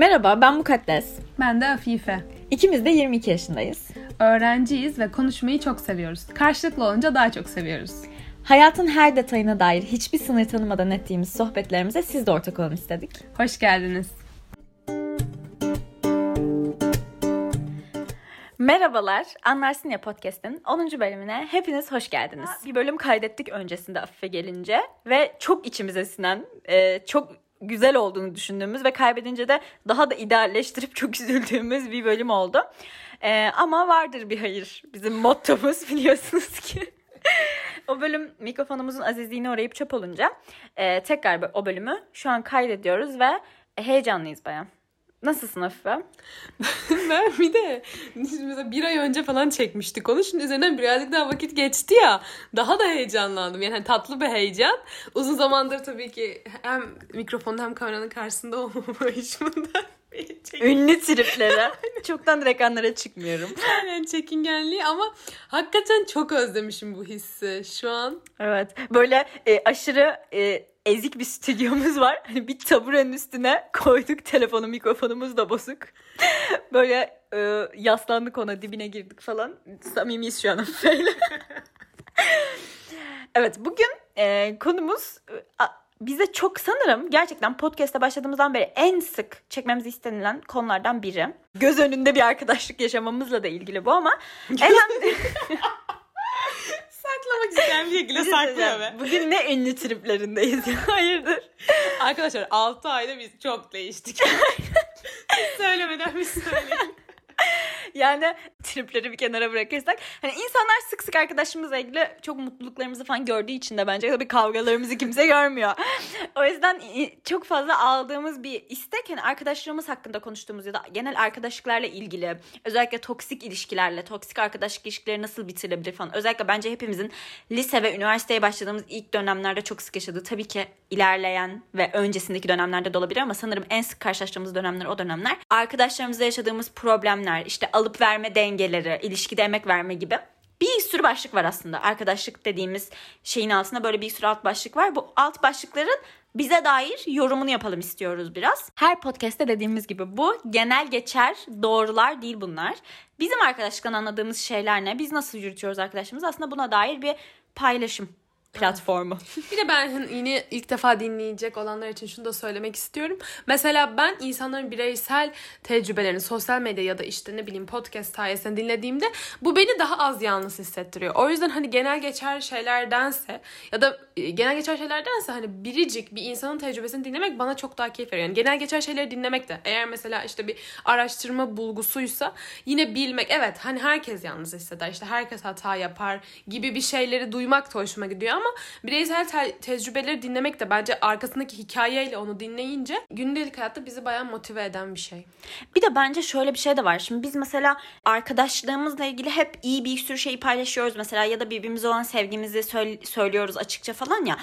Merhaba ben Mukaddes. Ben de Afife. İkimiz de 22 yaşındayız. Öğrenciyiz ve konuşmayı çok seviyoruz. Karşılıklı olunca daha çok seviyoruz. Hayatın her detayına dair hiçbir sınır tanımadan ettiğimiz sohbetlerimize siz de ortak olun istedik. Hoş geldiniz. Merhabalar, Anlarsın Ya Podcast'in 10. bölümüne hepiniz hoş geldiniz. Bir bölüm kaydettik öncesinde Afife gelince ve çok içimize sinen, e, çok güzel olduğunu düşündüğümüz ve kaybedince de daha da idealleştirip çok üzüldüğümüz bir bölüm oldu. E, ama vardır bir hayır bizim mottomuz biliyorsunuz ki. o bölüm mikrofonumuzun azizliğine uğrayıp çöp olunca e, tekrar o bölümü şu an kaydediyoruz ve heyecanlıyız bayağı. Nasılsın Afife? ben bir de mesela bir ay önce falan çekmiştik onu. Şimdi üzerinden birazcık daha vakit geçti ya. Daha da heyecanlandım. Yani tatlı bir heyecan. Uzun zamandır tabii ki hem mikrofonda hem kameranın karşısında olmamayışımdan Ünlü triplere. Çoktan ekranlara çıkmıyorum. Aynen çekingenliği ama hakikaten çok özlemişim bu hissi şu an. Evet. Böyle e, aşırı e, ezik bir stüdyomuz var. Hani bir taburenin üstüne koyduk telefonu mikrofonumuz da bozuk. Böyle e, yaslandık ona dibine girdik falan. Samimiyiz şu an evet bugün e, konumuz e, bize çok sanırım gerçekten podcast'e başladığımızdan beri en sık çekmemizi istenilen konulardan biri. Göz önünde bir arkadaşlık yaşamamızla da ilgili bu ama elham saklamak isteyen bir şekilde şey saklıyor be. Bugün ne ünlü triplerindeyiz ya. Hayırdır? Arkadaşlar 6 ayda biz çok değiştik. Söylemeden bir söyleyin. Yani tripleri bir kenara bırakırsak. Hani insanlar sık sık arkadaşımızla ilgili çok mutluluklarımızı falan gördüğü için de bence tabii kavgalarımızı kimse görmüyor. o yüzden çok fazla aldığımız bir istek hani arkadaşlarımız hakkında konuştuğumuz ya da genel arkadaşlıklarla ilgili özellikle toksik ilişkilerle, toksik arkadaşlık ilişkileri nasıl bitirilebilir falan. Özellikle bence hepimizin lise ve üniversiteye başladığımız ilk dönemlerde çok sık yaşadığı tabii ki ilerleyen ve öncesindeki dönemlerde de olabilir ama sanırım en sık karşılaştığımız dönemler o dönemler. Arkadaşlarımızla yaşadığımız problemler, işte alıp verme dengeleri, ilişkide emek verme gibi bir sürü başlık var aslında. Arkadaşlık dediğimiz şeyin altında böyle bir sürü alt başlık var. Bu alt başlıkların bize dair yorumunu yapalım istiyoruz biraz. Her podcast'te dediğimiz gibi bu genel geçer doğrular değil bunlar. Bizim arkadaşlıktan anladığımız şeyler ne? Biz nasıl yürütüyoruz arkadaşımız? Aslında buna dair bir paylaşım platformu. bir de ben yine ilk defa dinleyecek olanlar için şunu da söylemek istiyorum. Mesela ben insanların bireysel tecrübelerini sosyal medya ya da işte ne bileyim podcast sayesinde dinlediğimde bu beni daha az yalnız hissettiriyor. O yüzden hani genel geçer şeylerdense ya da genel geçer şeylerdense hani biricik bir insanın tecrübesini dinlemek bana çok daha keyif veriyor. Yani genel geçer şeyleri dinlemek de eğer mesela işte bir araştırma bulgusuysa yine bilmek evet hani herkes yalnız hisseder işte herkes hata yapar gibi bir şeyleri duymak da hoşuma gidiyor ama bireysel te- tecrübeleri dinlemek de bence arkasındaki hikayeyle onu dinleyince gündelik hayatta bizi bayağı motive eden bir şey. Bir de bence şöyle bir şey de var. Şimdi biz mesela arkadaşlığımızla ilgili hep iyi bir sürü şeyi paylaşıyoruz mesela ya da birbirimize olan sevgimizi söyle- söylüyoruz açıkça falan ya.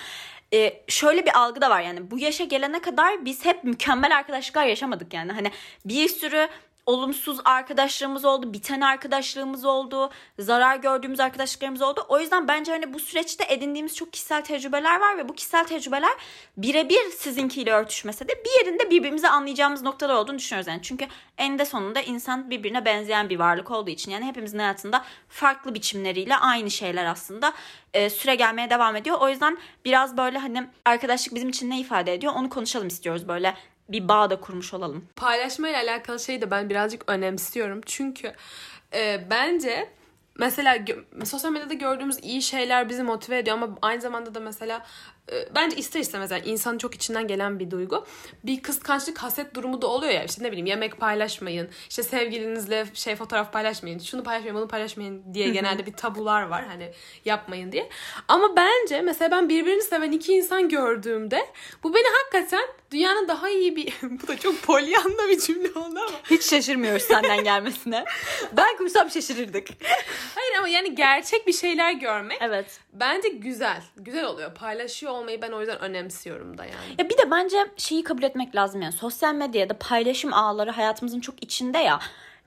Ee, şöyle bir algı da var yani. Bu yaşa gelene kadar biz hep mükemmel arkadaşlıklar yaşamadık yani. Hani bir sürü olumsuz arkadaşlığımız oldu, biten arkadaşlığımız oldu, zarar gördüğümüz arkadaşlıklarımız oldu. O yüzden bence hani bu süreçte edindiğimiz çok kişisel tecrübeler var ve bu kişisel tecrübeler birebir sizinkiyle örtüşmese de bir yerinde birbirimizi anlayacağımız noktalar olduğunu düşünüyoruz. Yani çünkü eninde sonunda insan birbirine benzeyen bir varlık olduğu için yani hepimizin hayatında farklı biçimleriyle aynı şeyler aslında e, süre gelmeye devam ediyor. O yüzden biraz böyle hani arkadaşlık bizim için ne ifade ediyor onu konuşalım istiyoruz böyle bir bağ da kurmuş olalım. Paylaşmayla alakalı şeyi de ben birazcık önemsiyorum. Çünkü e, bence mesela sosyal medyada gördüğümüz iyi şeyler bizi motive ediyor ama aynı zamanda da mesela bence ister istemez yani insanın çok içinden gelen bir duygu. Bir kıskançlık haset durumu da oluyor ya işte ne bileyim yemek paylaşmayın işte sevgilinizle şey fotoğraf paylaşmayın şunu paylaşmayın bunu paylaşmayın diye genelde bir tabular var hani yapmayın diye. Ama bence mesela ben birbirini seven iki insan gördüğümde bu beni hakikaten dünyanın daha iyi bir bu da çok polyanla bir cümle oldu ama. Hiç şaşırmıyoruz senden gelmesine. ben kursam şaşırırdık. Hayır ama yani gerçek bir şeyler görmek. Evet. Bence güzel. Güzel oluyor. Paylaşıyor olmayı ben o yüzden önemsiyorum da yani. Ya bir de bence şeyi kabul etmek lazım yani. Sosyal medyada paylaşım ağları hayatımızın çok içinde ya.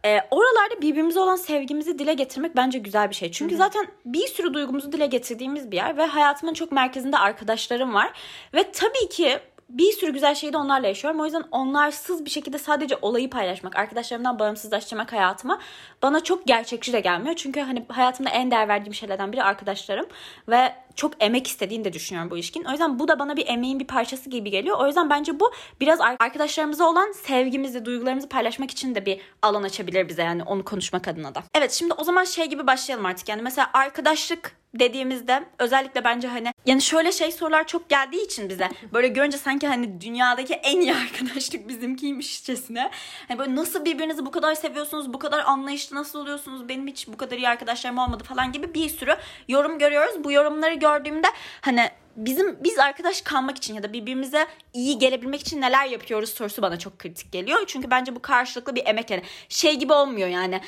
E, oralarda birbirimize olan sevgimizi dile getirmek bence güzel bir şey. Çünkü Hı-hı. zaten bir sürü duygumuzu dile getirdiğimiz bir yer ve hayatımın çok merkezinde arkadaşlarım var. Ve tabii ki bir sürü güzel şeyi de onlarla yaşıyorum. O yüzden onlarsız bir şekilde sadece olayı paylaşmak, arkadaşlarımdan bağımsızlaştırmak hayatıma bana çok gerçekçi de gelmiyor. Çünkü hani hayatımda en değer verdiğim şeylerden biri arkadaşlarım ve çok emek istediğini de düşünüyorum bu ilişkin. O yüzden bu da bana bir emeğin bir parçası gibi geliyor. O yüzden bence bu biraz arkadaşlarımıza olan sevgimizi, duygularımızı paylaşmak için de bir alan açabilir bize yani onu konuşmak adına da. Evet şimdi o zaman şey gibi başlayalım artık yani mesela arkadaşlık dediğimizde özellikle bence hani yani şöyle şey sorular çok geldiği için bize böyle görünce sanki hani dünyadaki en iyi arkadaşlık bizimkiymişçesine hani böyle nasıl birbirinizi bu kadar seviyorsunuz bu kadar anlayışlı nasıl oluyorsunuz benim hiç bu kadar iyi arkadaşlarım olmadı falan gibi bir sürü yorum görüyoruz bu yorumları gördüğümde hani bizim biz arkadaş kalmak için ya da birbirimize iyi gelebilmek için neler yapıyoruz sorusu bana çok kritik geliyor. Çünkü bence bu karşılıklı bir emek yani şey gibi olmuyor yani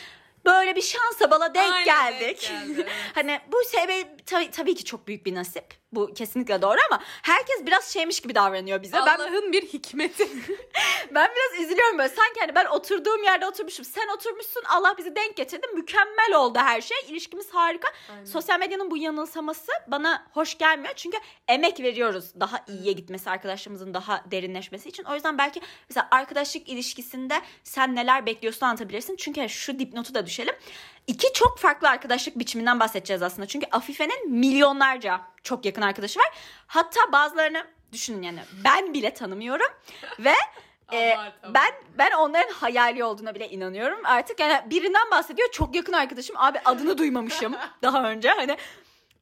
böyle bir şansa bala denk Aynen, geldik. denk geldi, evet. hani bu şey tabii, tabii ki çok büyük bir nasip. Bu kesinlikle doğru ama herkes biraz şeymiş gibi davranıyor bize. Ben Allah'ın bir hikmeti. ben biraz üzülüyorum böyle. Sanki hani ben oturduğum yerde oturmuşum. Sen oturmuşsun. Allah bizi denk getirdi. Mükemmel oldu her şey. İlişkimiz harika. Aynen. Sosyal medyanın bu yanılsaması bana hoş gelmiyor. Çünkü emek veriyoruz daha iyiye gitmesi, arkadaşlarımızın daha derinleşmesi için. O yüzden belki mesela arkadaşlık ilişkisinde sen neler bekliyorsun anlatabilirsin. Çünkü şu dipnotu da düşelim. İki çok farklı arkadaşlık biçiminden bahsedeceğiz aslında. Çünkü Afife'nin milyonlarca çok yakın arkadaşı var. Hatta bazılarını düşünün yani ben bile tanımıyorum ve e, ben ben onların hayali olduğuna bile inanıyorum. Artık yani birinden bahsediyor. Çok yakın arkadaşım. Abi adını duymamışım daha önce. Hani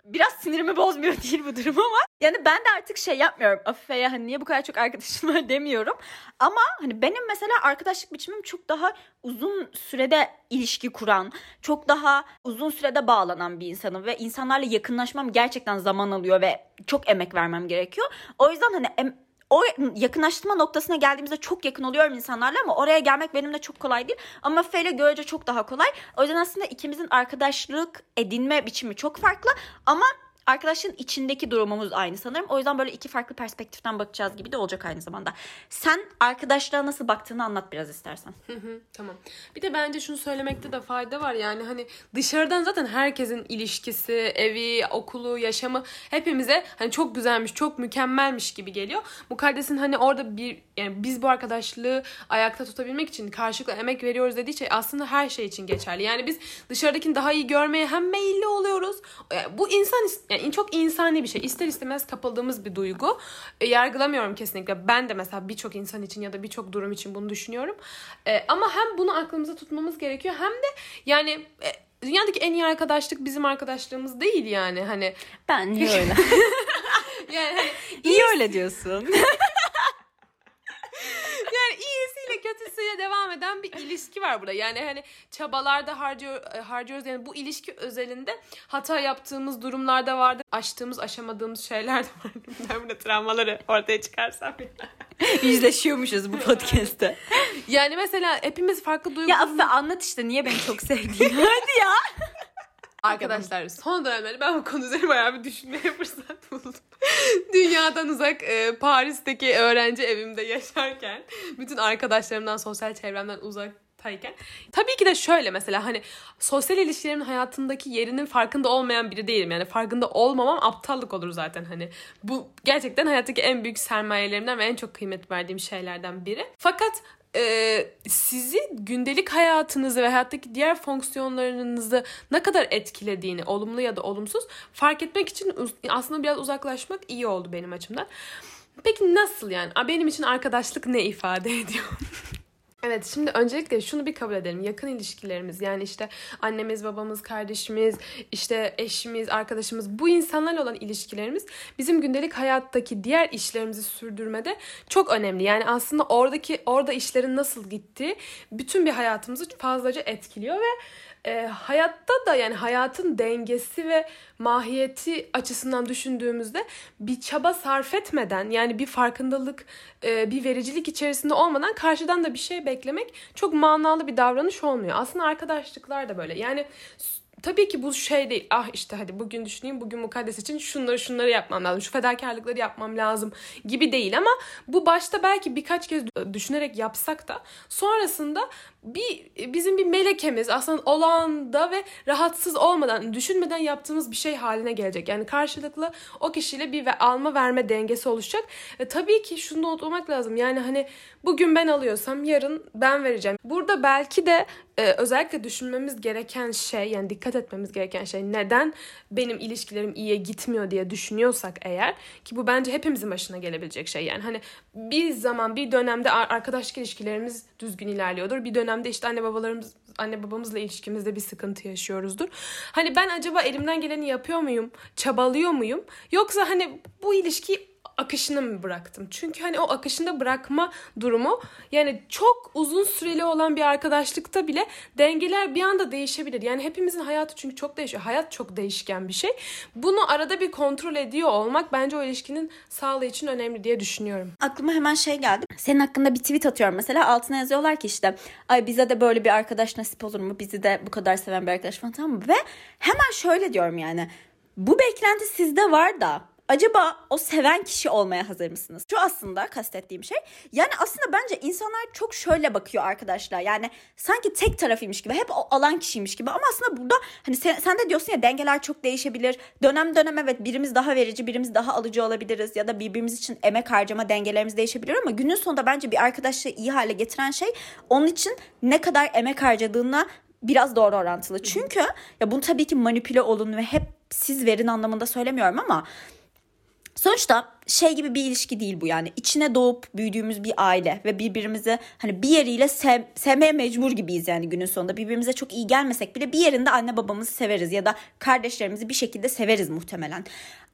biraz sinirimi bozmuyor değil bu durum ama yani ben de artık şey yapmıyorum. Afife'ye hani niye bu kadar çok arkadaşın var demiyorum. Ama hani benim mesela arkadaşlık biçimim çok daha uzun sürede ilişki kuran, çok daha uzun sürede bağlanan bir insanım ve insanlarla yakınlaşmam gerçekten zaman alıyor ve çok emek vermem gerekiyor. O yüzden hani em- o yakınlaştırma noktasına geldiğimizde çok yakın oluyorum insanlarla ama oraya gelmek benim de çok kolay değil. Ama Fe ile görece çok daha kolay. O yüzden aslında ikimizin arkadaşlık edinme biçimi çok farklı ama arkadaşlığın içindeki durumumuz aynı sanırım. O yüzden böyle iki farklı perspektiften bakacağız gibi de olacak aynı zamanda. Sen arkadaşlığa nasıl baktığını anlat biraz istersen. Tamam. Bir de bence şunu söylemekte de fayda var. Yani hani dışarıdan zaten herkesin ilişkisi, evi, okulu, yaşamı hepimize hani çok güzelmiş, çok mükemmelmiş gibi geliyor. Mukaddes'in hani orada bir yani biz bu arkadaşlığı ayakta tutabilmek için karşılıklı emek veriyoruz dediği şey aslında her şey için geçerli. Yani biz dışarıdakini daha iyi görmeye hem meyilli oluyoruz. Yani bu insan yani çok insani bir şey. İster istemez kapıldığımız bir duygu. E, yargılamıyorum kesinlikle. Ben de mesela birçok insan için ya da birçok durum için bunu düşünüyorum. E, ama hem bunu aklımıza tutmamız gerekiyor hem de yani e, dünyadaki en iyi arkadaşlık bizim arkadaşlığımız değil yani hani Ben öyle? yani hani İyi öyle diyorsun. yani iyisiyle kötüsüyle devam eden bir ilişki var burada. Yani hani çabalarda harcıyor, e, harcıyoruz. Yani bu ilişki özelinde hata yaptığımız durumlarda vardı. Aştığımız, aşamadığımız şeyler de vardı. Ben burada travmaları ortaya çıkarsam. Yüzleşiyormuşuz bu podcast'te. Yani mesela hepimiz farklı duygu Ya Afife anlat işte niye beni çok sevdiğini. Hadi ya. Arkadaşlar son dönemleri ben bu konu üzerine bayağı bir düşünmeye fırsat buldum. Dünyadan uzak e, Paris'teki öğrenci evimde yaşarken bütün arkadaşlarımdan sosyal çevremden uzaktayken tabii ki de şöyle mesela hani sosyal ilişkilerimin hayatındaki yerinin farkında olmayan biri değilim. Yani farkında olmamam aptallık olur zaten hani. Bu gerçekten hayattaki en büyük sermayelerimden ve en çok kıymet verdiğim şeylerden biri. Fakat e, sizi gündelik hayatınızı ve hayattaki diğer fonksiyonlarınızı ne kadar etkilediğini olumlu ya da olumsuz fark etmek için aslında biraz uzaklaşmak iyi oldu benim açımdan. Peki nasıl yani? Benim için arkadaşlık ne ifade ediyor? Evet şimdi öncelikle şunu bir kabul edelim. Yakın ilişkilerimiz yani işte annemiz, babamız, kardeşimiz, işte eşimiz, arkadaşımız bu insanlarla olan ilişkilerimiz bizim gündelik hayattaki diğer işlerimizi sürdürmede çok önemli. Yani aslında oradaki orada işlerin nasıl gittiği bütün bir hayatımızı fazlaca etkiliyor ve e, hayatta da yani hayatın dengesi ve mahiyeti açısından düşündüğümüzde bir çaba sarf etmeden yani bir farkındalık, e, bir vericilik içerisinde olmadan karşıdan da bir şey beklemek çok manalı bir davranış olmuyor. Aslında arkadaşlıklar da böyle. Yani tabii ki bu şey değil. Ah işte hadi bugün düşüneyim bugün mukaddes için şunları şunları yapmam lazım. Şu fedakarlıkları yapmam lazım gibi değil ama bu başta belki birkaç kez düşünerek yapsak da sonrasında bir bizim bir melekemiz aslında olanda ve rahatsız olmadan düşünmeden yaptığımız bir şey haline gelecek. Yani karşılıklı o kişiyle bir ve alma verme dengesi oluşacak. E, tabii ki şunu da unutmamak lazım. Yani hani bugün ben alıyorsam yarın ben vereceğim. Burada belki de e, özellikle düşünmemiz gereken şey yani dikkat etmemiz gereken şey neden benim ilişkilerim iyiye gitmiyor diye düşünüyorsak eğer ki bu bence hepimizin başına gelebilecek şey yani hani bir zaman bir dönemde arkadaşlık ilişkilerimiz düzgün ilerliyordur. Bir dönemde işte anne babalarımız anne babamızla ilişkimizde bir sıkıntı yaşıyoruzdur. Hani ben acaba elimden geleni yapıyor muyum? Çabalıyor muyum? Yoksa hani bu ilişkiyi akışını mı bıraktım? Çünkü hani o akışında bırakma durumu yani çok uzun süreli olan bir arkadaşlıkta bile dengeler bir anda değişebilir. Yani hepimizin hayatı çünkü çok değişiyor. Hayat çok değişken bir şey. Bunu arada bir kontrol ediyor olmak bence o ilişkinin sağlığı için önemli diye düşünüyorum. Aklıma hemen şey geldi. Senin hakkında bir tweet atıyorum mesela altına yazıyorlar ki işte ay bize de böyle bir arkadaş nasip olur mu? Bizi de bu kadar seven bir arkadaş falan tamam mı? Ve hemen şöyle diyorum yani. Bu beklenti sizde var da acaba o seven kişi olmaya hazır mısınız? Şu aslında kastettiğim şey. Yani aslında bence insanlar çok şöyle bakıyor arkadaşlar. Yani sanki tek tarafıymış gibi. Hep o alan kişiymiş gibi. Ama aslında burada hani sen, sen de diyorsun ya dengeler çok değişebilir. Dönem dönem evet birimiz daha verici, birimiz daha alıcı olabiliriz. Ya da birbirimiz için emek harcama dengelerimiz değişebilir. Ama günün sonunda bence bir arkadaşlığı iyi hale getiren şey onun için ne kadar emek harcadığına biraz doğru orantılı. Çünkü ya bunu tabii ki manipüle olun ve hep siz verin anlamında söylemiyorum ama Sonuçta şey gibi bir ilişki değil bu yani. İçine doğup büyüdüğümüz bir aile ve birbirimizi hani bir yeriyle sev, sevmeye mecbur gibiyiz yani günün sonunda. Birbirimize çok iyi gelmesek bile bir yerinde anne babamızı severiz ya da kardeşlerimizi bir şekilde severiz muhtemelen.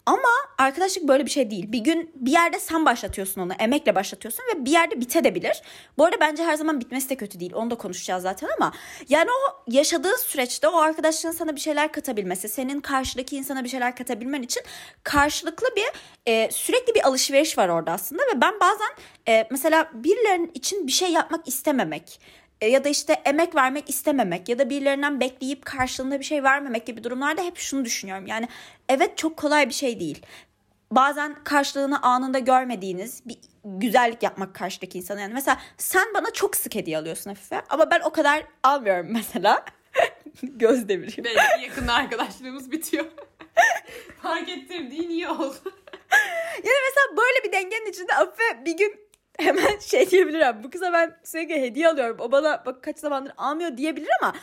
Ama arkadaşlık böyle bir şey değil. Bir gün bir yerde sen başlatıyorsun onu, emekle başlatıyorsun ve bir yerde bitebilir. Bu arada bence her zaman bitmesi de kötü değil. Onu da konuşacağız zaten ama yani o yaşadığı süreçte o arkadaşlığın sana bir şeyler katabilmesi, senin karşıdaki insana bir şeyler katabilmen için karşılıklı bir e, sürekli bir alışveriş var orada aslında ve ben bazen e, mesela birilerinin için bir şey yapmak istememek ya da işte emek vermek istememek ya da birilerinden bekleyip karşılığında bir şey vermemek gibi durumlarda hep şunu düşünüyorum. Yani evet çok kolay bir şey değil. Bazen karşılığını anında görmediğiniz bir güzellik yapmak karşıdaki insana. Yani mesela sen bana çok sık hediye alıyorsun Hafife ama ben o kadar almıyorum mesela. Göz deviriyor. Belki yakın arkadaşlığımız bitiyor. Fark ettirdiğin iyi oldu. yani mesela böyle bir dengenin içinde Afife bir gün hemen şey diyebilirim. Bu kıza ben sürekli hediye alıyorum. O bana bak kaç zamandır almıyor diyebilir ama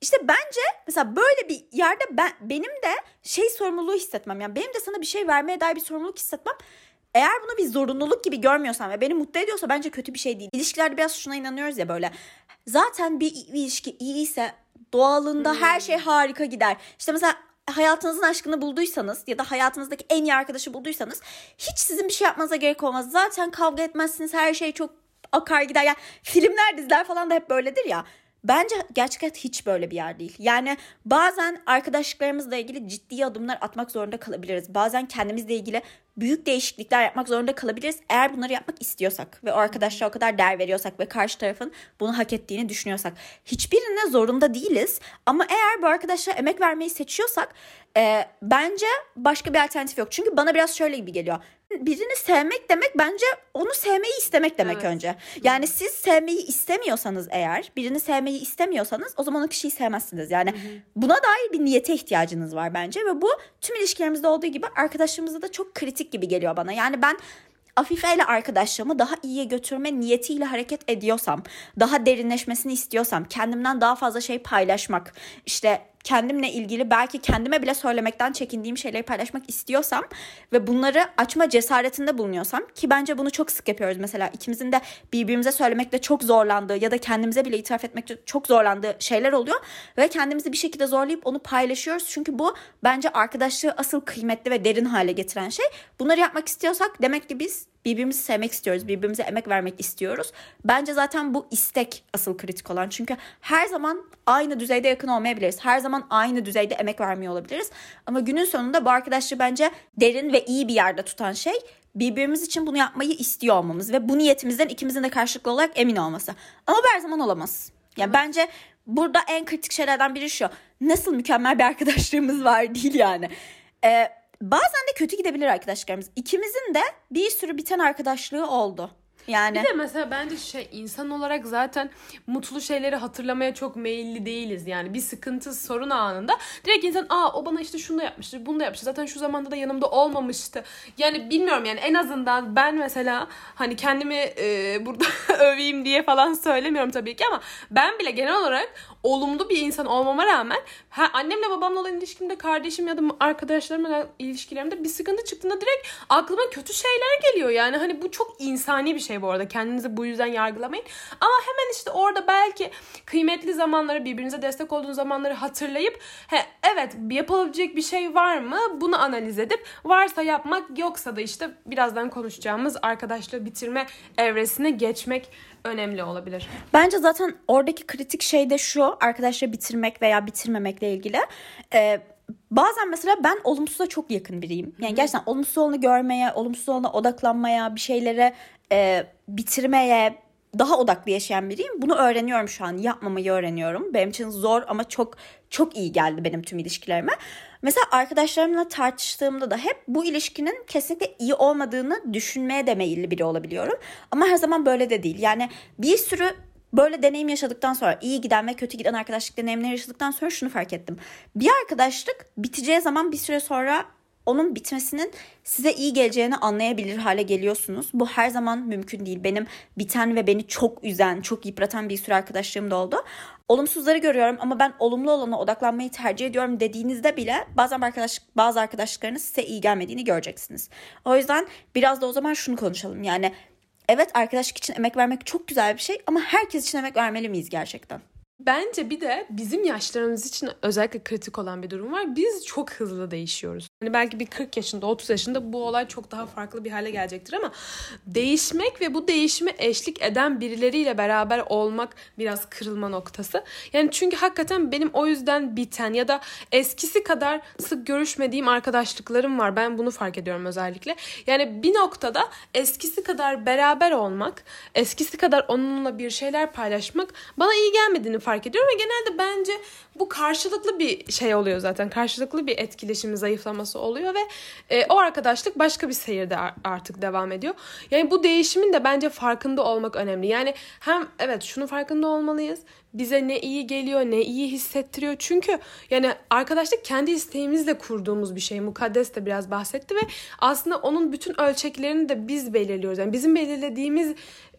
işte bence mesela böyle bir yerde ben benim de şey sorumluluğu hissetmem. Yani benim de sana bir şey vermeye dair bir sorumluluk hissetmem. Eğer bunu bir zorunluluk gibi görmüyorsan ve beni mutlu ediyorsa bence kötü bir şey değil. İlişkilerde biraz şuna inanıyoruz ya böyle. Zaten bir, bir ilişki iyiyse doğalında hmm. her şey harika gider. İşte mesela hayatınızın aşkını bulduysanız ya da hayatınızdaki en iyi arkadaşı bulduysanız hiç sizin bir şey yapmanıza gerek olmaz. Zaten kavga etmezsiniz. Her şey çok akar gider. Yani filmler, diziler falan da hep böyledir ya. Bence gerçekten hiç böyle bir yer değil. Yani bazen arkadaşlıklarımızla ilgili ciddi adımlar atmak zorunda kalabiliriz. Bazen kendimizle ilgili büyük değişiklikler yapmak zorunda kalabiliriz eğer bunları yapmak istiyorsak ve o arkadaşlara o kadar değer veriyorsak ve karşı tarafın bunu hak ettiğini düşünüyorsak. Hiçbirine zorunda değiliz ama eğer bu arkadaşlara emek vermeyi seçiyorsak e, bence başka bir alternatif yok. Çünkü bana biraz şöyle gibi geliyor birini sevmek demek bence onu sevmeyi istemek demek evet. önce. Yani siz sevmeyi istemiyorsanız eğer, birini sevmeyi istemiyorsanız o zaman o kişiyi sevmezsiniz. Yani Hı-hı. buna dair bir niyete ihtiyacınız var bence ve bu tüm ilişkilerimizde olduğu gibi arkadaşlarımızda da çok kritik gibi geliyor bana. Yani ben Afife ile arkadaşlığımı daha iyiye götürme niyetiyle hareket ediyorsam, daha derinleşmesini istiyorsam, kendimden daha fazla şey paylaşmak, işte kendimle ilgili belki kendime bile söylemekten çekindiğim şeyleri paylaşmak istiyorsam ve bunları açma cesaretinde bulunuyorsam ki bence bunu çok sık yapıyoruz mesela ikimizin de birbirimize söylemekte çok zorlandığı ya da kendimize bile itiraf etmekte çok zorlandığı şeyler oluyor ve kendimizi bir şekilde zorlayıp onu paylaşıyoruz çünkü bu bence arkadaşlığı asıl kıymetli ve derin hale getiren şey. Bunları yapmak istiyorsak demek ki biz birbirimizi sevmek istiyoruz, birbirimize emek vermek istiyoruz. Bence zaten bu istek asıl kritik olan. Çünkü her zaman aynı düzeyde yakın olmayabiliriz. Her zaman aynı düzeyde emek vermiyor olabiliriz. Ama günün sonunda bu arkadaşlığı bence derin ve iyi bir yerde tutan şey birbirimiz için bunu yapmayı istiyor olmamız ve bu niyetimizden ikimizin de karşılıklı olarak emin olması. Ama bu her zaman olamaz. Yani evet. bence burada en kritik şeylerden biri şu. Nasıl mükemmel bir arkadaşlığımız var değil yani. Ee, bazen de kötü gidebilir arkadaşlarımız. İkimizin de bir sürü biten arkadaşlığı oldu. Yani Bir de mesela bence şey insan olarak zaten mutlu şeyleri hatırlamaya çok meyilli değiliz. Yani bir sıkıntı sorun anında direkt insan aa o bana işte şunu da yapmıştı bunu da yapmıştı zaten şu zamanda da yanımda olmamıştı. Yani bilmiyorum yani en azından ben mesela hani kendimi e, burada öveyim diye falan söylemiyorum tabii ki ama ben bile genel olarak olumlu bir insan olmama rağmen ha, annemle babamla olan ilişkimde kardeşim ya da arkadaşlarımla ilişkilerimde bir sıkıntı çıktığında direkt aklıma kötü şeyler geliyor. Yani hani bu çok insani bir şey bu arada. Kendinizi bu yüzden yargılamayın. Ama hemen işte orada belki kıymetli zamanları birbirinize destek olduğunuz zamanları hatırlayıp he, evet yapılabilecek bir şey var mı? Bunu analiz edip varsa yapmak yoksa da işte birazdan konuşacağımız arkadaşlığı bitirme evresine geçmek önemli olabilir. Bence zaten oradaki kritik şey de şu arkadaşları bitirmek veya bitirmemekle ilgili. Ee, bazen mesela ben olumsuza çok yakın biriyim. Yani gerçekten olumsuz olanı görmeye, olumsuz olana odaklanmaya, bir şeylere e, bitirmeye daha odaklı yaşayan biriyim. Bunu öğreniyorum şu an. Yapmamayı öğreniyorum. Benim için zor ama çok çok iyi geldi benim tüm ilişkilerime. Mesela arkadaşlarımla tartıştığımda da hep bu ilişkinin kesinlikle iyi olmadığını düşünmeye de meyilli biri olabiliyorum. Ama her zaman böyle de değil. Yani bir sürü böyle deneyim yaşadıktan sonra iyi giden ve kötü giden arkadaşlık deneyimleri yaşadıktan sonra şunu fark ettim. Bir arkadaşlık biteceği zaman bir süre sonra onun bitmesinin size iyi geleceğini anlayabilir hale geliyorsunuz. Bu her zaman mümkün değil. Benim biten ve beni çok üzen, çok yıpratan bir sürü arkadaşlığım da oldu. Olumsuzları görüyorum ama ben olumlu olana odaklanmayı tercih ediyorum dediğinizde bile bazen arkadaş bazı arkadaşlıklarınız size iyi gelmediğini göreceksiniz. O yüzden biraz da o zaman şunu konuşalım. Yani evet arkadaşlık için emek vermek çok güzel bir şey ama herkes için emek vermeli miyiz gerçekten? Bence bir de bizim yaşlarımız için özellikle kritik olan bir durum var. Biz çok hızlı değişiyoruz. Hani belki bir 40 yaşında, 30 yaşında bu olay çok daha farklı bir hale gelecektir ama değişmek ve bu değişime eşlik eden birileriyle beraber olmak biraz kırılma noktası. Yani çünkü hakikaten benim o yüzden biten ya da eskisi kadar sık görüşmediğim arkadaşlıklarım var. Ben bunu fark ediyorum özellikle. Yani bir noktada eskisi kadar beraber olmak, eskisi kadar onunla bir şeyler paylaşmak bana iyi gelmediğini fark ediyorum ve genelde bence bu karşılıklı bir şey oluyor zaten. Karşılıklı bir etkileşimi zayıflaması oluyor ve e, o arkadaşlık başka bir seyirde artık devam ediyor. Yani bu değişimin de bence farkında olmak önemli. Yani hem evet şunu farkında olmalıyız. Bize ne iyi geliyor, ne iyi hissettiriyor. Çünkü yani arkadaşlık kendi isteğimizle kurduğumuz bir şey. Mukaddes de biraz bahsetti ve aslında onun bütün ölçeklerini de biz belirliyoruz. Yani bizim belirlediğimiz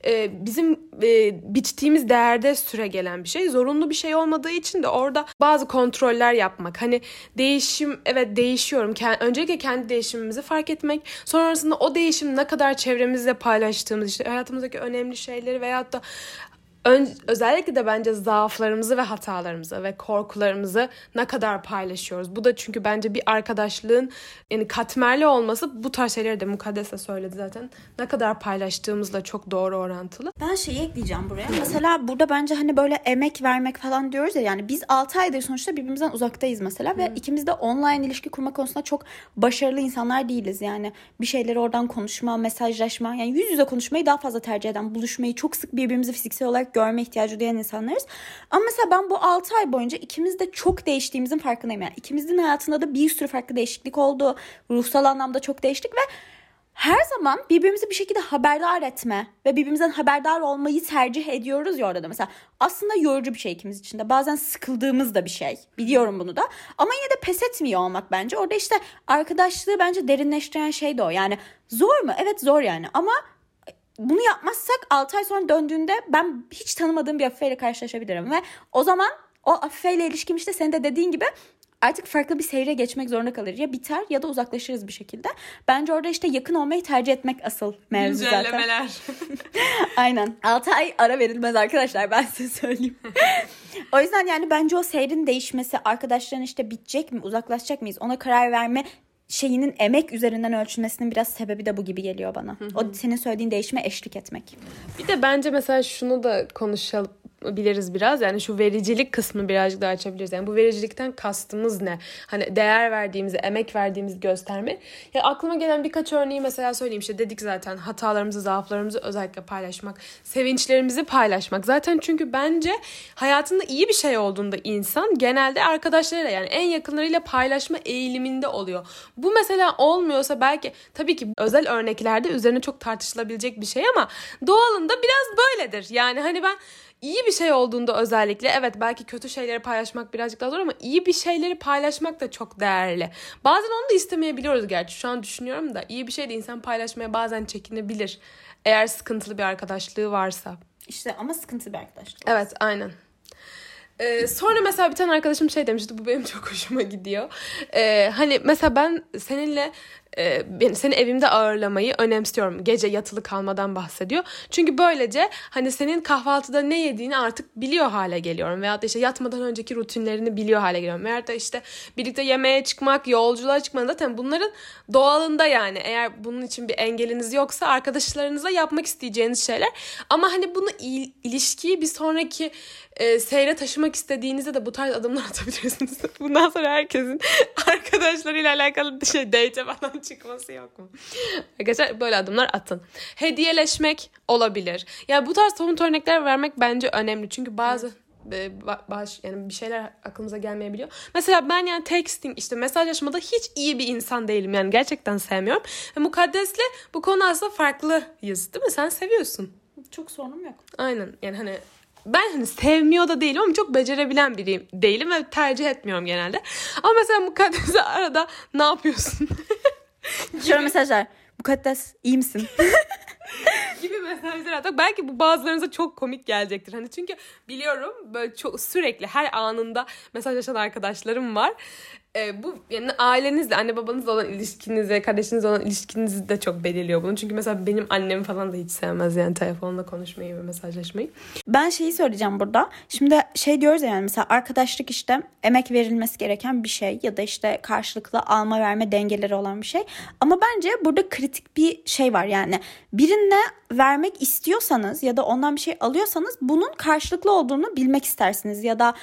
e, bizim e, biçtiğimiz değerde süre gelen bir şey. Zorunlu bir şey olmadığı için de orada bazı kontroller yapmak. Hani değişim evet değişiyorum. Öncelikle kendi değişimimizi fark etmek. Sonrasında o değişim ne kadar çevremizle paylaştığımız işte hayatımızdaki önemli şeyleri veyahut da Ön, özellikle de bence zaaflarımızı ve hatalarımızı ve korkularımızı ne kadar paylaşıyoruz. Bu da çünkü bence bir arkadaşlığın yani katmerli olması bu tarz şeyleri de Mukaddes de söyledi zaten. Ne kadar paylaştığımızla çok doğru orantılı. Ben şeyi ekleyeceğim buraya. Mesela burada bence hani böyle emek vermek falan diyoruz ya yani biz 6 aydır sonuçta birbirimizden uzaktayız mesela ve ikimiz de online ilişki kurma konusunda çok başarılı insanlar değiliz. Yani bir şeyleri oradan konuşma, mesajlaşma yani yüz yüze konuşmayı daha fazla tercih eden, buluşmayı çok sık birbirimizi fiziksel olarak görme ihtiyacı duyan insanlarız. Ama mesela ben bu 6 ay boyunca ikimiz de çok değiştiğimizin farkındayım. Yani ikimizin hayatında da bir sürü farklı değişiklik oldu. Ruhsal anlamda çok değiştik ve her zaman birbirimizi bir şekilde haberdar etme ve birbirimizden haberdar olmayı tercih ediyoruz ya orada da mesela. Aslında yorucu bir şey ikimiz için de. Bazen sıkıldığımız da bir şey. Biliyorum bunu da. Ama yine de pes etmiyor olmak bence. Orada işte arkadaşlığı bence derinleştiren şey de o. Yani zor mu? Evet zor yani. Ama bunu yapmazsak 6 ay sonra döndüğünde ben hiç tanımadığım bir Afife ile karşılaşabilirim. Ve o zaman o Afife ile ilişkim işte senin de dediğin gibi artık farklı bir seyre geçmek zorunda kalır. Ya biter ya da uzaklaşırız bir şekilde. Bence orada işte yakın olmayı tercih etmek asıl mevzu zaten. Aynen. 6 ay ara verilmez arkadaşlar ben size söyleyeyim. o yüzden yani bence o seyrin değişmesi, arkadaşların işte bitecek mi, uzaklaşacak mıyız ona karar verme şeyinin emek üzerinden ölçülmesinin biraz sebebi de bu gibi geliyor bana. Hı hı. O senin söylediğin değişime eşlik etmek. Bir de bence mesela şunu da konuşalım biliriz biraz. Yani şu vericilik kısmını birazcık daha açabiliriz. Yani bu vericilikten kastımız ne? Hani değer verdiğimizi, emek verdiğimizi gösterme. Ya aklıma gelen birkaç örneği mesela söyleyeyim. İşte dedik zaten hatalarımızı, zaaflarımızı özellikle paylaşmak. Sevinçlerimizi paylaşmak. Zaten çünkü bence hayatında iyi bir şey olduğunda insan genelde arkadaşlarıyla yani en yakınlarıyla paylaşma eğiliminde oluyor. Bu mesela olmuyorsa belki tabii ki özel örneklerde üzerine çok tartışılabilecek bir şey ama doğalında biraz böyledir. Yani hani ben iyi bir şey olduğunda özellikle evet belki kötü şeyleri paylaşmak birazcık daha zor ama iyi bir şeyleri paylaşmak da çok değerli. Bazen onu da istemeyebiliyoruz gerçi. Şu an düşünüyorum da iyi bir şey de insan paylaşmaya bazen çekinebilir. Eğer sıkıntılı bir arkadaşlığı varsa. İşte ama sıkıntı bir arkadaşlık. Evet aynen. Ee, sonra mesela bir tane arkadaşım şey demişti bu benim çok hoşuma gidiyor. Ee, hani mesela ben seninle e, ben seni evimde ağırlamayı önemsiyorum. Gece yatılı kalmadan bahsediyor. Çünkü böylece hani senin kahvaltıda ne yediğini artık biliyor hale geliyorum. Veyahut da işte yatmadan önceki rutinlerini biliyor hale geliyorum. Veyahut da işte birlikte yemeğe çıkmak, yolculuğa çıkmak zaten bunların doğalında yani. Eğer bunun için bir engeliniz yoksa arkadaşlarınızla yapmak isteyeceğiniz şeyler. Ama hani bunu il- ilişkiyi bir sonraki e, seyre taşımak istediğinizde de bu tarz adımlar atabilirsiniz. Bundan sonra herkesin arkadaşlarıyla alakalı bir şey date falan çıkması yok mu? Arkadaşlar böyle adımlar atın. Hediyeleşmek olabilir. Yani bu tarz somut örnekler vermek bence önemli. Çünkü bazı e, baş yani bir şeyler aklımıza gelmeyebiliyor. Mesela ben yani texting işte mesajlaşmada hiç iyi bir insan değilim. Yani gerçekten sevmiyorum. Ve mukaddesle bu konu aslında farklıyız değil mi? Sen seviyorsun. Çok sorunum yok. Aynen yani hani ben hani sevmiyor da değilim ama çok becerebilen biriyim değilim ve tercih etmiyorum genelde. Ama mesela mukaddese arada ne yapıyorsun? Şöyle mesajlar. Mukaddes iyi misin? gibi mesajlar atmak. Belki bu bazılarınıza çok komik gelecektir. Hani çünkü biliyorum böyle çok sürekli her anında mesajlaşan arkadaşlarım var e, bu yani ailenizle, anne babanızla olan ilişkinizi, kardeşinizle olan ilişkinizi de çok belirliyor bunu. Çünkü mesela benim annem falan da hiç sevmez yani telefonla konuşmayı ve mesajlaşmayı. Ben şeyi söyleyeceğim burada. Şimdi şey diyoruz ya yani mesela arkadaşlık işte emek verilmesi gereken bir şey ya da işte karşılıklı alma verme dengeleri olan bir şey. Ama bence burada kritik bir şey var yani. Birine vermek istiyorsanız ya da ondan bir şey alıyorsanız bunun karşılıklı olduğunu bilmek istersiniz ya da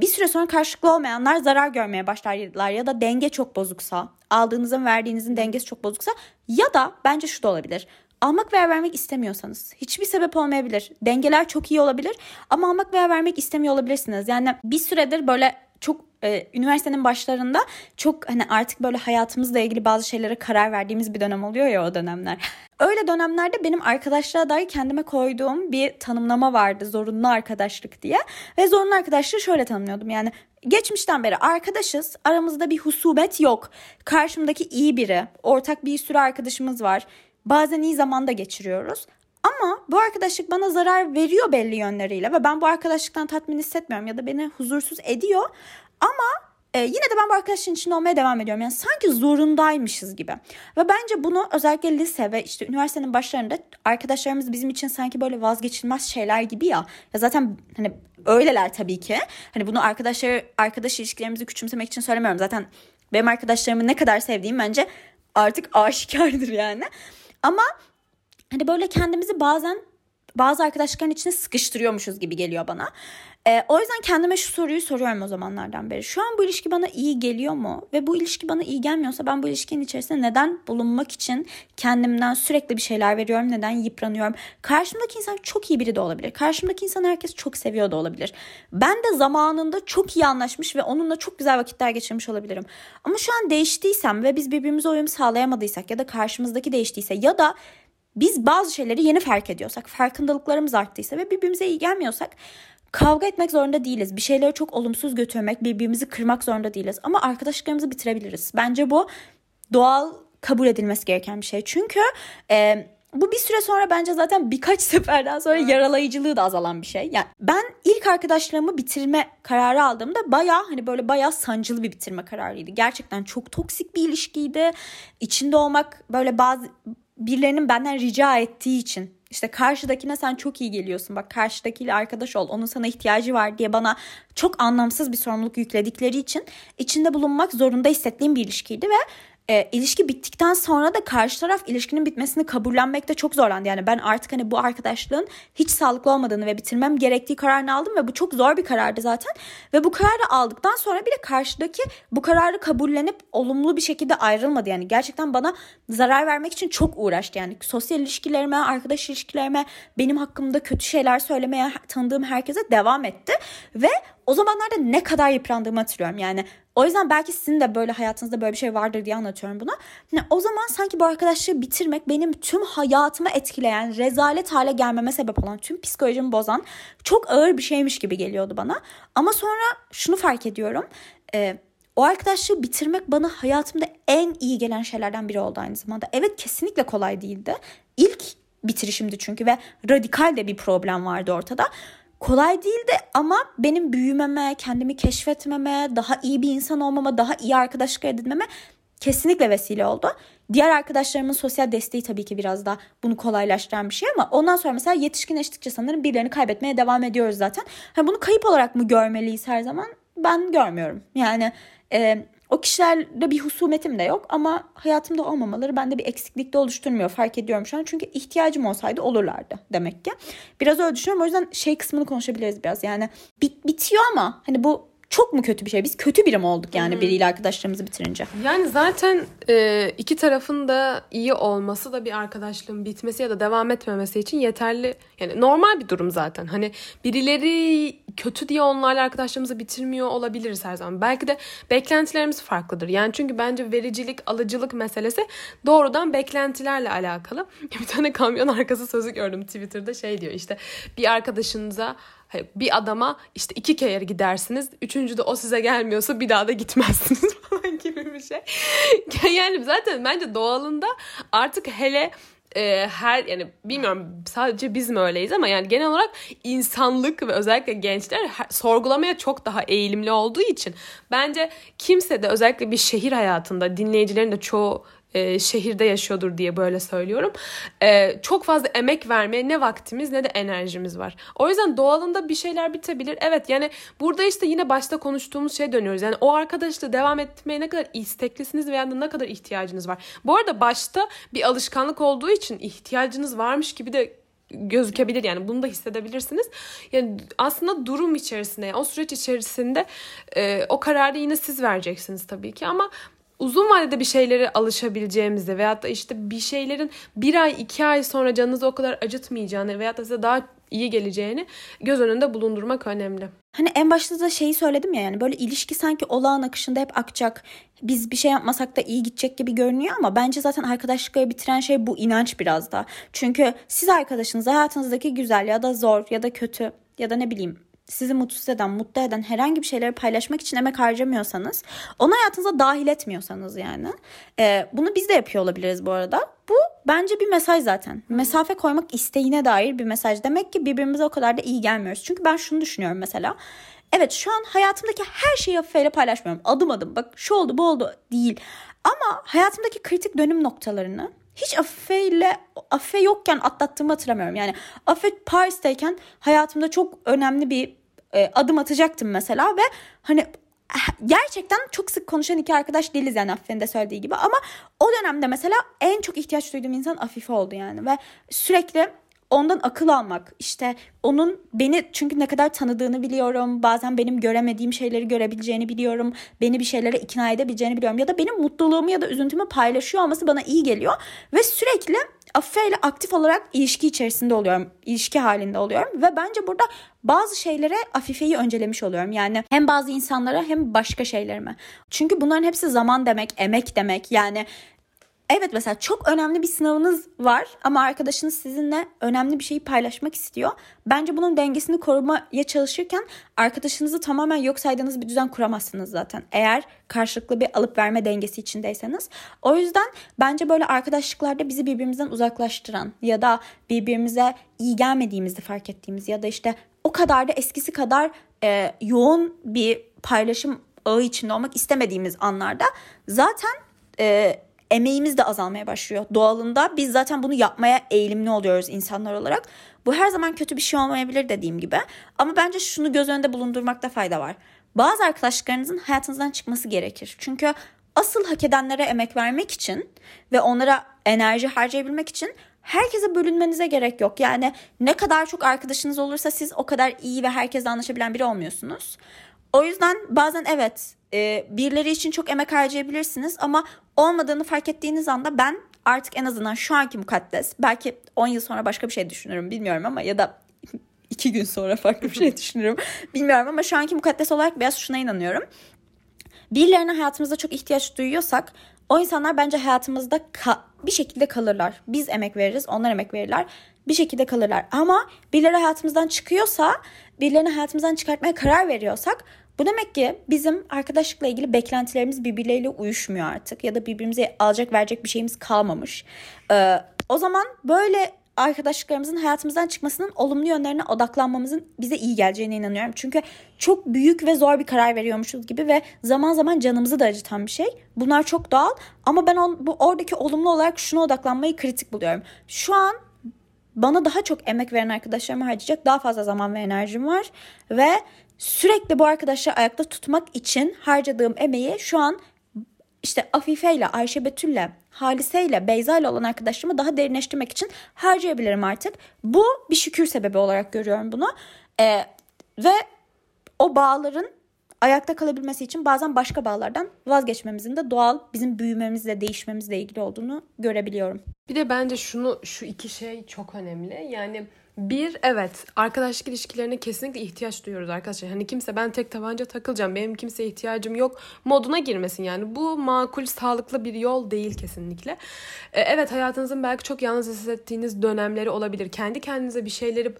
bir süre sonra karşılıklı olmayanlar zarar görmeye başlarlar ya da denge çok bozuksa, aldığınızın verdiğinizin dengesi çok bozuksa ya da bence şu da olabilir. Almak veya vermek istemiyorsanız hiçbir sebep olmayabilir. Dengeler çok iyi olabilir ama almak veya vermek istemiyor olabilirsiniz. Yani bir süredir böyle çok e, üniversitenin başlarında çok hani artık böyle hayatımızla ilgili bazı şeylere karar verdiğimiz bir dönem oluyor ya o dönemler. Öyle dönemlerde benim arkadaşlığa dair kendime koyduğum bir tanımlama vardı zorunlu arkadaşlık diye. Ve zorunlu arkadaşlığı şöyle tanımlıyordum yani geçmişten beri arkadaşız aramızda bir husubet yok. Karşımdaki iyi biri ortak bir sürü arkadaşımız var. Bazen iyi zamanda geçiriyoruz. Ama bu arkadaşlık bana zarar veriyor belli yönleriyle ve ben bu arkadaşlıktan tatmin hissetmiyorum ya da beni huzursuz ediyor. Ama e, yine de ben bu arkadaşın içinde olmaya devam ediyorum. Yani sanki zorundaymışız gibi. Ve bence bunu özellikle lise ve işte üniversitenin başlarında arkadaşlarımız bizim için sanki böyle vazgeçilmez şeyler gibi ya. Ya zaten hani öyleler tabii ki. Hani bunu arkadaşlar arkadaş ilişkilerimizi küçümsemek için söylemiyorum. Zaten benim arkadaşlarımı ne kadar sevdiğim bence artık aşikardır yani. Ama hani böyle kendimizi bazen bazı arkadaşlıkların içine sıkıştırıyormuşuz gibi geliyor bana. E, o yüzden kendime şu soruyu soruyorum o zamanlardan beri. Şu an bu ilişki bana iyi geliyor mu? Ve bu ilişki bana iyi gelmiyorsa ben bu ilişkinin içerisinde neden bulunmak için kendimden sürekli bir şeyler veriyorum? Neden yıpranıyorum? Karşımdaki insan çok iyi biri de olabilir. Karşımdaki insan herkes çok seviyor da olabilir. Ben de zamanında çok iyi anlaşmış ve onunla çok güzel vakitler geçirmiş olabilirim. Ama şu an değiştiysem ve biz birbirimize uyum sağlayamadıysak ya da karşımızdaki değiştiyse ya da biz bazı şeyleri yeni fark ediyorsak, farkındalıklarımız arttıysa ve birbirimize iyi gelmiyorsak Kavga etmek zorunda değiliz. Bir şeyleri çok olumsuz götürmek, birbirimizi kırmak zorunda değiliz. Ama arkadaşlıklarımızı bitirebiliriz. Bence bu doğal kabul edilmesi gereken bir şey. Çünkü e, bu bir süre sonra bence zaten birkaç seferden sonra yaralayıcılığı da azalan bir şey. Yani ben ilk arkadaşlarımı bitirme kararı aldığımda baya hani böyle baya sancılı bir bitirme kararıydı. Gerçekten çok toksik bir ilişkiydi. İçinde olmak böyle bazı birilerinin benden rica ettiği için işte karşıdakine sen çok iyi geliyorsun. Bak karşıdakiyle arkadaş ol. Onun sana ihtiyacı var diye bana çok anlamsız bir sorumluluk yükledikleri için içinde bulunmak zorunda hissettiğim bir ilişkiydi ve e, ilişki bittikten sonra da karşı taraf ilişkinin bitmesini kabullenmekte çok zorlandı. Yani ben artık hani bu arkadaşlığın hiç sağlıklı olmadığını ve bitirmem gerektiği kararını aldım ve bu çok zor bir karardı zaten. Ve bu kararı aldıktan sonra bile karşıdaki bu kararı kabullenip olumlu bir şekilde ayrılmadı. Yani gerçekten bana zarar vermek için çok uğraştı. Yani sosyal ilişkilerime, arkadaş ilişkilerime, benim hakkımda kötü şeyler söylemeye tanıdığım herkese devam etti. Ve o zamanlarda ne kadar yıprandığımı hatırlıyorum. Yani o yüzden belki sizin de böyle hayatınızda böyle bir şey vardır diye anlatıyorum bunu. Yani o zaman sanki bu arkadaşlığı bitirmek benim tüm hayatımı etkileyen, rezalet hale gelmeme sebep olan, tüm psikolojimi bozan çok ağır bir şeymiş gibi geliyordu bana. Ama sonra şunu fark ediyorum. E, o arkadaşlığı bitirmek bana hayatımda en iyi gelen şeylerden biri oldu aynı zamanda. Evet kesinlikle kolay değildi. İlk bitirişimdi çünkü ve radikal de bir problem vardı ortada kolay değildi ama benim büyümeme, kendimi keşfetmeme, daha iyi bir insan olmama, daha iyi arkadaşlık edinmeme kesinlikle vesile oldu. Diğer arkadaşlarımın sosyal desteği tabii ki biraz daha bunu kolaylaştıran bir şey ama ondan sonra mesela yetişkinleştikçe sanırım birilerini kaybetmeye devam ediyoruz zaten. Ha, bunu kayıp olarak mı görmeliyiz her zaman? Ben görmüyorum. Yani e, o kişilerle bir husumetim de yok ama hayatımda olmamaları bende bir eksiklik de oluşturmuyor fark ediyorum şu an. Çünkü ihtiyacım olsaydı olurlardı demek ki. Biraz öyle düşünüyorum o yüzden şey kısmını konuşabiliriz biraz. Yani bit bitiyor ama hani bu çok mu kötü bir şey? Biz kötü biri mi olduk yani hmm. biriyle arkadaşlarımızı bitirince? Yani zaten e, iki tarafın da iyi olması da bir arkadaşlığın bitmesi ya da devam etmemesi için yeterli. Yani normal bir durum zaten. Hani birileri kötü diye onlarla arkadaşlığımızı bitirmiyor olabiliriz her zaman. Belki de beklentilerimiz farklıdır. Yani çünkü bence vericilik, alıcılık meselesi doğrudan beklentilerle alakalı. Bir tane kamyon arkası sözü gördüm Twitter'da şey diyor işte bir arkadaşınıza bir adama işte iki kere gidersiniz. Üçüncü de o size gelmiyorsa bir daha da gitmezsiniz falan gibi bir şey. yani zaten bence doğalında artık hele e, her yani bilmiyorum sadece biz mi öyleyiz ama yani genel olarak insanlık ve özellikle gençler her, sorgulamaya çok daha eğilimli olduğu için bence kimse de özellikle bir şehir hayatında dinleyicilerin de çoğu e, şehirde yaşıyordur diye böyle söylüyorum. E, çok fazla emek vermeye ne vaktimiz ne de enerjimiz var. O yüzden doğalında bir şeyler bitebilir. Evet yani burada işte yine başta konuştuğumuz şeye dönüyoruz. Yani o arkadaşla devam etmeye ne kadar isteklisiniz veya ne kadar ihtiyacınız var. Bu arada başta bir alışkanlık olduğu için ihtiyacınız varmış gibi de gözükebilir yani bunu da hissedebilirsiniz. Yani aslında durum içerisinde o süreç içerisinde e, o kararı yine siz vereceksiniz tabii ki ama uzun vadede bir şeylere alışabileceğimizi veyahut da işte bir şeylerin bir ay iki ay sonra canınızı o kadar acıtmayacağını veyahut da size daha iyi geleceğini göz önünde bulundurmak önemli. Hani en başta da şeyi söyledim ya yani böyle ilişki sanki olağan akışında hep akacak. Biz bir şey yapmasak da iyi gidecek gibi görünüyor ama bence zaten arkadaşlıkları bitiren şey bu inanç biraz da. Çünkü siz arkadaşınız hayatınızdaki güzel ya da zor ya da kötü ya da ne bileyim sizi mutsuz eden, mutlu eden herhangi bir şeyleri paylaşmak için emek harcamıyorsanız, onu hayatınıza dahil etmiyorsanız yani. E, bunu biz de yapıyor olabiliriz bu arada. Bu bence bir mesaj zaten. Mesafe koymak isteğine dair bir mesaj. Demek ki birbirimize o kadar da iyi gelmiyoruz. Çünkü ben şunu düşünüyorum mesela. Evet şu an hayatımdaki her şeyi Afife'yle paylaşmıyorum. Adım adım bak şu oldu bu oldu değil. Ama hayatımdaki kritik dönüm noktalarını hiç Afife ile Afife yokken atlattığımı hatırlamıyorum. Yani Afife Paris'teyken hayatımda çok önemli bir e, adım atacaktım mesela ve hani gerçekten çok sık konuşan iki arkadaş değiliz yani Afife'nin de söylediği gibi ama o dönemde mesela en çok ihtiyaç duyduğum insan Afife oldu yani ve sürekli ondan akıl almak işte onun beni çünkü ne kadar tanıdığını biliyorum bazen benim göremediğim şeyleri görebileceğini biliyorum beni bir şeylere ikna edebileceğini biliyorum ya da benim mutluluğumu ya da üzüntümü paylaşıyor olması bana iyi geliyor ve sürekli Afife ile aktif olarak ilişki içerisinde oluyorum ilişki halinde oluyorum ve bence burada bazı şeylere Afife'yi öncelemiş oluyorum. Yani hem bazı insanlara hem başka şeylerime. Çünkü bunların hepsi zaman demek emek demek. Yani Evet mesela çok önemli bir sınavınız var ama arkadaşınız sizinle önemli bir şeyi paylaşmak istiyor. Bence bunun dengesini korumaya çalışırken arkadaşınızı tamamen yok saydığınız bir düzen kuramazsınız zaten. Eğer karşılıklı bir alıp verme dengesi içindeyseniz. O yüzden bence böyle arkadaşlıklarda bizi birbirimizden uzaklaştıran ya da birbirimize iyi gelmediğimizi fark ettiğimiz ya da işte o kadar da eskisi kadar e, yoğun bir paylaşım ağı içinde olmak istemediğimiz anlarda zaten e, emeğimiz de azalmaya başlıyor doğalında. Biz zaten bunu yapmaya eğilimli oluyoruz insanlar olarak. Bu her zaman kötü bir şey olmayabilir dediğim gibi. Ama bence şunu göz önünde bulundurmakta fayda var. Bazı arkadaşlıklarınızın hayatınızdan çıkması gerekir. Çünkü asıl hak edenlere emek vermek için ve onlara enerji harcayabilmek için herkese bölünmenize gerek yok. Yani ne kadar çok arkadaşınız olursa siz o kadar iyi ve herkesle anlaşabilen biri olmuyorsunuz. O yüzden bazen evet e, birileri için çok emek harcayabilirsiniz ama olmadığını fark ettiğiniz anda ben artık en azından şu anki mukaddes belki 10 yıl sonra başka bir şey düşünürüm bilmiyorum ama ya da iki gün sonra farklı bir şey düşünürüm bilmiyorum ama şu anki mukaddes olarak biraz şuna inanıyorum. Birilerine hayatımızda çok ihtiyaç duyuyorsak o insanlar bence hayatımızda ka- bir şekilde kalırlar. Biz emek veririz, onlar emek verirler. Bir şekilde kalırlar. Ama birileri hayatımızdan çıkıyorsa, birilerini hayatımızdan çıkartmaya karar veriyorsak bu demek ki bizim arkadaşlıkla ilgili beklentilerimiz birbirleriyle uyuşmuyor artık ya da birbirimize alacak verecek bir şeyimiz kalmamış. Ee, o zaman böyle arkadaşlıklarımızın hayatımızdan çıkmasının olumlu yönlerine odaklanmamızın bize iyi geleceğine inanıyorum. Çünkü çok büyük ve zor bir karar veriyormuşuz gibi ve zaman zaman canımızı da acıtan bir şey. Bunlar çok doğal ama ben on, bu oradaki olumlu olarak şuna odaklanmayı kritik buluyorum. Şu an bana daha çok emek veren arkadaşlarıma harcayacak daha fazla zaman ve enerjim var ve sürekli bu arkadaşları ayakta tutmak için harcadığım emeği şu an işte Afife ile Ayşe Betül'le Halise ile Beyza ile olan arkadaşlığımı daha derinleştirmek için harcayabilirim artık. Bu bir şükür sebebi olarak görüyorum bunu. Ee, ve o bağların ayakta kalabilmesi için bazen başka bağlardan vazgeçmemizin de doğal bizim büyümemizle değişmemizle ilgili olduğunu görebiliyorum. Bir de bence şunu şu iki şey çok önemli. Yani bir evet arkadaşlık ilişkilerine kesinlikle ihtiyaç duyuyoruz arkadaşlar. Hani kimse ben tek tabanca takılacağım benim kimseye ihtiyacım yok moduna girmesin yani. Bu makul sağlıklı bir yol değil kesinlikle. Ee, evet hayatınızın belki çok yalnız hissettiğiniz dönemleri olabilir. Kendi kendinize bir şeyleri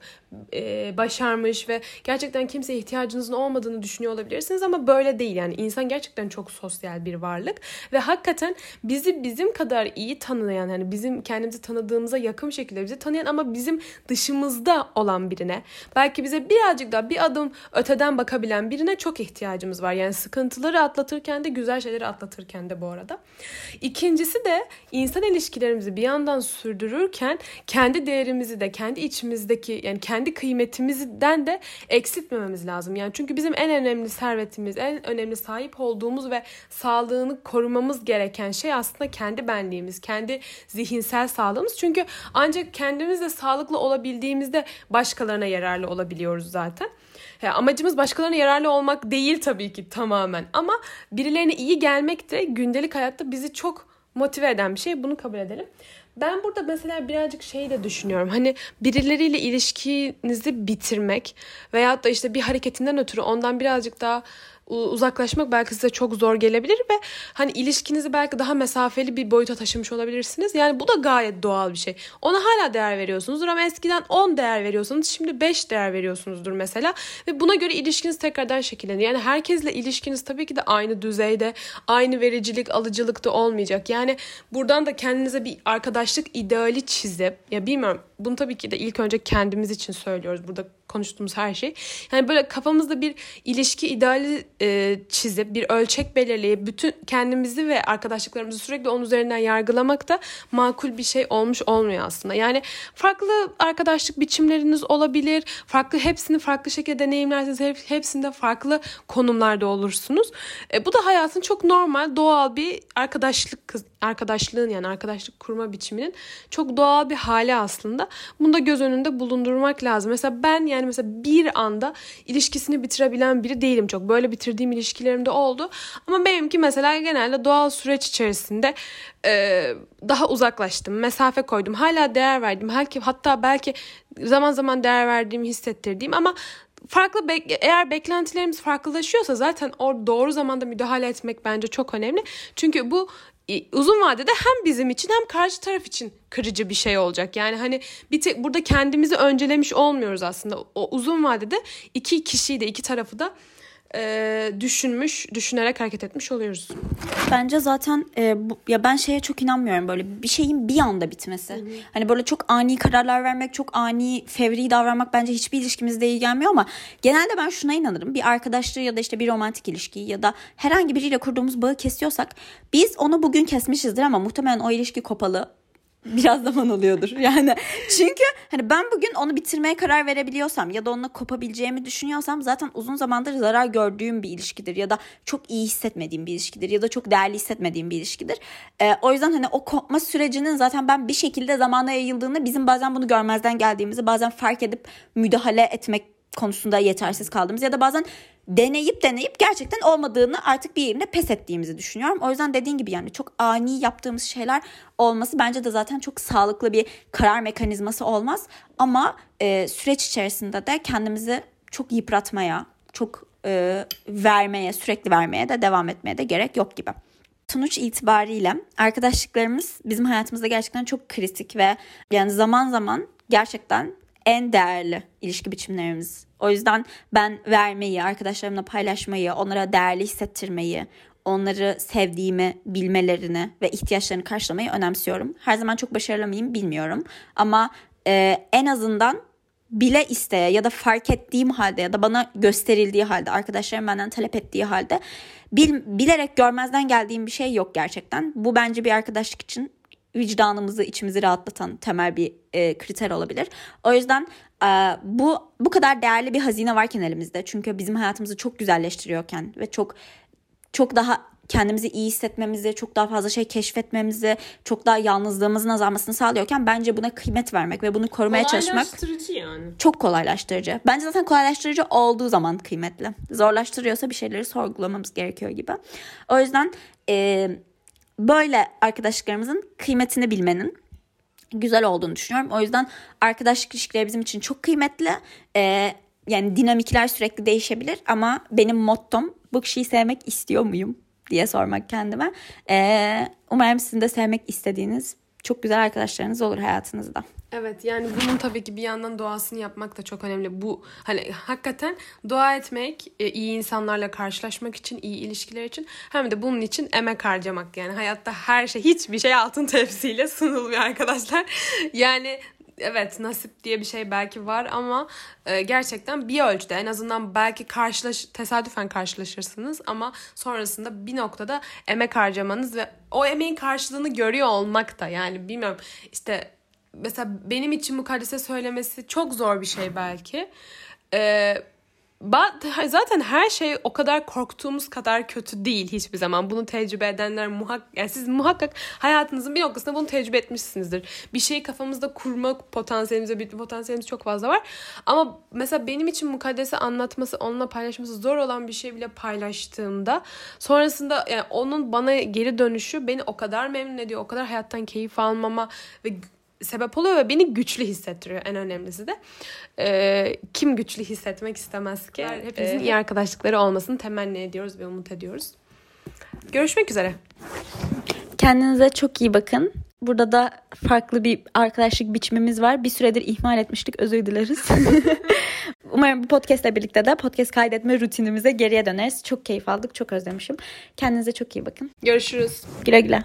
e, başarmış ve gerçekten kimseye ihtiyacınızın olmadığını düşünüyor olabilirsiniz ama böyle değil yani. insan gerçekten çok sosyal bir varlık ve hakikaten bizi bizim kadar iyi tanıyan yani bizim kendimizi tanıdığımıza yakın şekilde bizi tanıyan ama bizim dışımız yanımızda olan birine, belki bize birazcık daha bir adım öteden bakabilen birine çok ihtiyacımız var. Yani sıkıntıları atlatırken de güzel şeyleri atlatırken de bu arada. İkincisi de insan ilişkilerimizi bir yandan sürdürürken kendi değerimizi de kendi içimizdeki yani kendi kıymetimizden de eksiltmememiz lazım. Yani çünkü bizim en önemli servetimiz, en önemli sahip olduğumuz ve sağlığını korumamız gereken şey aslında kendi benliğimiz, kendi zihinsel sağlığımız. Çünkü ancak kendimizle sağlıklı olabildiğimiz ettiğimizde başkalarına yararlı olabiliyoruz zaten. Ya amacımız başkalarına yararlı olmak değil tabii ki tamamen ama birilerine iyi gelmek de gündelik hayatta bizi çok motive eden bir şey. Bunu kabul edelim. Ben burada mesela birazcık şey de düşünüyorum. Hani birileriyle ilişkinizi bitirmek veyahut da işte bir hareketinden ötürü ondan birazcık daha uzaklaşmak belki size çok zor gelebilir ve hani ilişkinizi belki daha mesafeli bir boyuta taşımış olabilirsiniz. Yani bu da gayet doğal bir şey. Ona hala değer veriyorsunuzdur ama eskiden 10 değer veriyorsunuz şimdi 5 değer veriyorsunuzdur mesela ve buna göre ilişkiniz tekrardan şekilleniyor. Yani herkesle ilişkiniz tabii ki de aynı düzeyde, aynı vericilik, alıcılıkta olmayacak. Yani buradan da kendinize bir arkadaşlık ideali çizip ya bilmiyorum bunu tabii ki de ilk önce kendimiz için söylüyoruz. Burada konuştuğumuz her şey. Yani böyle kafamızda bir ilişki ideali e, çizip bir ölçek belirleyip bütün kendimizi ve arkadaşlıklarımızı sürekli onun üzerinden yargılamak da makul bir şey olmuş olmuyor aslında. Yani farklı arkadaşlık biçimleriniz olabilir. Farklı hepsini farklı şekilde deneyimlerseniz hep, hepsinde farklı konumlarda olursunuz. E, bu da hayatın çok normal, doğal bir arkadaşlık arkadaşlığın yani arkadaşlık kurma biçiminin çok doğal bir hali aslında. Bunu da göz önünde bulundurmak lazım. Mesela ben yani mesela bir anda ilişkisini bitirebilen biri değilim çok. Böyle bitirdiğim ilişkilerim de oldu. Ama benimki mesela genelde doğal süreç içerisinde e, daha uzaklaştım. Mesafe koydum. Hala değer verdim. Belki, hatta belki zaman zaman değer verdiğimi hissettirdiğim ama farklı bek- eğer beklentilerimiz farklılaşıyorsa zaten o doğru zamanda müdahale etmek bence çok önemli. Çünkü bu uzun vadede hem bizim için hem karşı taraf için kırıcı bir şey olacak. Yani hani bir tek burada kendimizi öncelemiş olmuyoruz aslında. O uzun vadede iki kişiyi de iki tarafı da e, düşünmüş, düşünerek hareket etmiş oluyoruz. Bence zaten e, bu, ya ben şeye çok inanmıyorum böyle bir şeyin bir anda bitmesi. Hı hı. Hani böyle çok ani kararlar vermek, çok ani fevri davranmak bence hiçbir ilişkimizde iyi gelmiyor ama genelde ben şuna inanırım. Bir arkadaşlığı ya da işte bir romantik ilişkiyi ya da herhangi biriyle kurduğumuz bağı kesiyorsak biz onu bugün kesmişizdir ama muhtemelen o ilişki kopalı biraz zaman alıyordur. Yani çünkü hani ben bugün onu bitirmeye karar verebiliyorsam ya da onunla kopabileceğimi düşünüyorsam zaten uzun zamandır zarar gördüğüm bir ilişkidir ya da çok iyi hissetmediğim bir ilişkidir ya da çok değerli hissetmediğim bir ilişkidir. Ee, o yüzden hani o kopma sürecinin zaten ben bir şekilde zamana yayıldığını bizim bazen bunu görmezden geldiğimizi bazen fark edip müdahale etmek konusunda yetersiz kaldığımız ya da bazen deneyip deneyip gerçekten olmadığını artık bir yerine pes ettiğimizi düşünüyorum. O yüzden dediğin gibi yani çok ani yaptığımız şeyler olması bence de zaten çok sağlıklı bir karar mekanizması olmaz. Ama e, süreç içerisinde de kendimizi çok yıpratmaya, çok e, vermeye, sürekli vermeye de devam etmeye de gerek yok gibi. Sonuç itibariyle arkadaşlıklarımız bizim hayatımızda gerçekten çok kritik ve yani zaman zaman gerçekten en değerli ilişki biçimlerimiz. O yüzden ben vermeyi, arkadaşlarımla paylaşmayı, onlara değerli hissettirmeyi, onları sevdiğimi bilmelerini ve ihtiyaçlarını karşılamayı önemsiyorum. Her zaman çok başarılı mıyım bilmiyorum. Ama e, en azından bile isteye ya da fark ettiğim halde ya da bana gösterildiği halde arkadaşlarım benden talep ettiği halde bil, bilerek görmezden geldiğim bir şey yok gerçekten. Bu bence bir arkadaşlık için vicdanımızı içimizi rahatlatan temel bir e, kriter olabilir. O yüzden e, bu bu kadar değerli bir hazine varken elimizde çünkü bizim hayatımızı çok güzelleştiriyorken ve çok çok daha kendimizi iyi hissetmemizi, çok daha fazla şey keşfetmemizi, çok daha yalnızlığımızın azalmasını sağlıyorken bence buna kıymet vermek ve bunu korumaya çalışmak yani. çok kolaylaştırıcı. Bence zaten kolaylaştırıcı olduğu zaman kıymetli. Zorlaştırıyorsa bir şeyleri sorgulamamız gerekiyor gibi. O yüzden e, böyle arkadaşlıklarımızın kıymetini bilmenin güzel olduğunu düşünüyorum. O yüzden arkadaşlık ilişkileri bizim için çok kıymetli. Ee, yani dinamikler sürekli değişebilir ama benim mottom bu kişiyi sevmek istiyor muyum diye sormak kendime. Ee, umarım sizin de sevmek istediğiniz çok güzel arkadaşlarınız olur hayatınızda. Evet yani bunun tabii ki bir yandan doğasını yapmak da çok önemli. Bu hani hakikaten dua etmek, e, iyi insanlarla karşılaşmak için, iyi ilişkiler için hem de bunun için emek harcamak. Yani hayatta her şey, hiçbir şey altın tepsiyle sunulmuyor arkadaşlar. Yani evet nasip diye bir şey belki var ama e, gerçekten bir ölçüde en azından belki karşılaş tesadüfen karşılaşırsınız ama sonrasında bir noktada emek harcamanız ve o emeğin karşılığını görüyor olmak da yani bilmiyorum işte mesela benim için mukaddese söylemesi çok zor bir şey belki. Ee, zaten her şey o kadar korktuğumuz kadar kötü değil hiçbir zaman. Bunu tecrübe edenler muhak yani siz muhakkak hayatınızın bir noktasında bunu tecrübe etmişsinizdir. Bir şeyi kafamızda kurma potansiyelimiz bir potansiyelimiz çok fazla var. Ama mesela benim için mukaddesi anlatması, onunla paylaşması zor olan bir şey bile paylaştığımda sonrasında yani onun bana geri dönüşü beni o kadar memnun ediyor. O kadar hayattan keyif almama ve sebep oluyor ve beni güçlü hissettiriyor en önemlisi de. Ee, kim güçlü hissetmek istemez ki? Hepimizin ee, iyi arkadaşlıkları olmasını temenni ediyoruz ve umut ediyoruz. Görüşmek üzere. Kendinize çok iyi bakın. Burada da farklı bir arkadaşlık biçimimiz var. Bir süredir ihmal etmiştik. Özür dileriz. Umarım bu podcastle birlikte de podcast kaydetme rutinimize geriye döneriz. Çok keyif aldık. Çok özlemişim. Kendinize çok iyi bakın. Görüşürüz. Güle güle.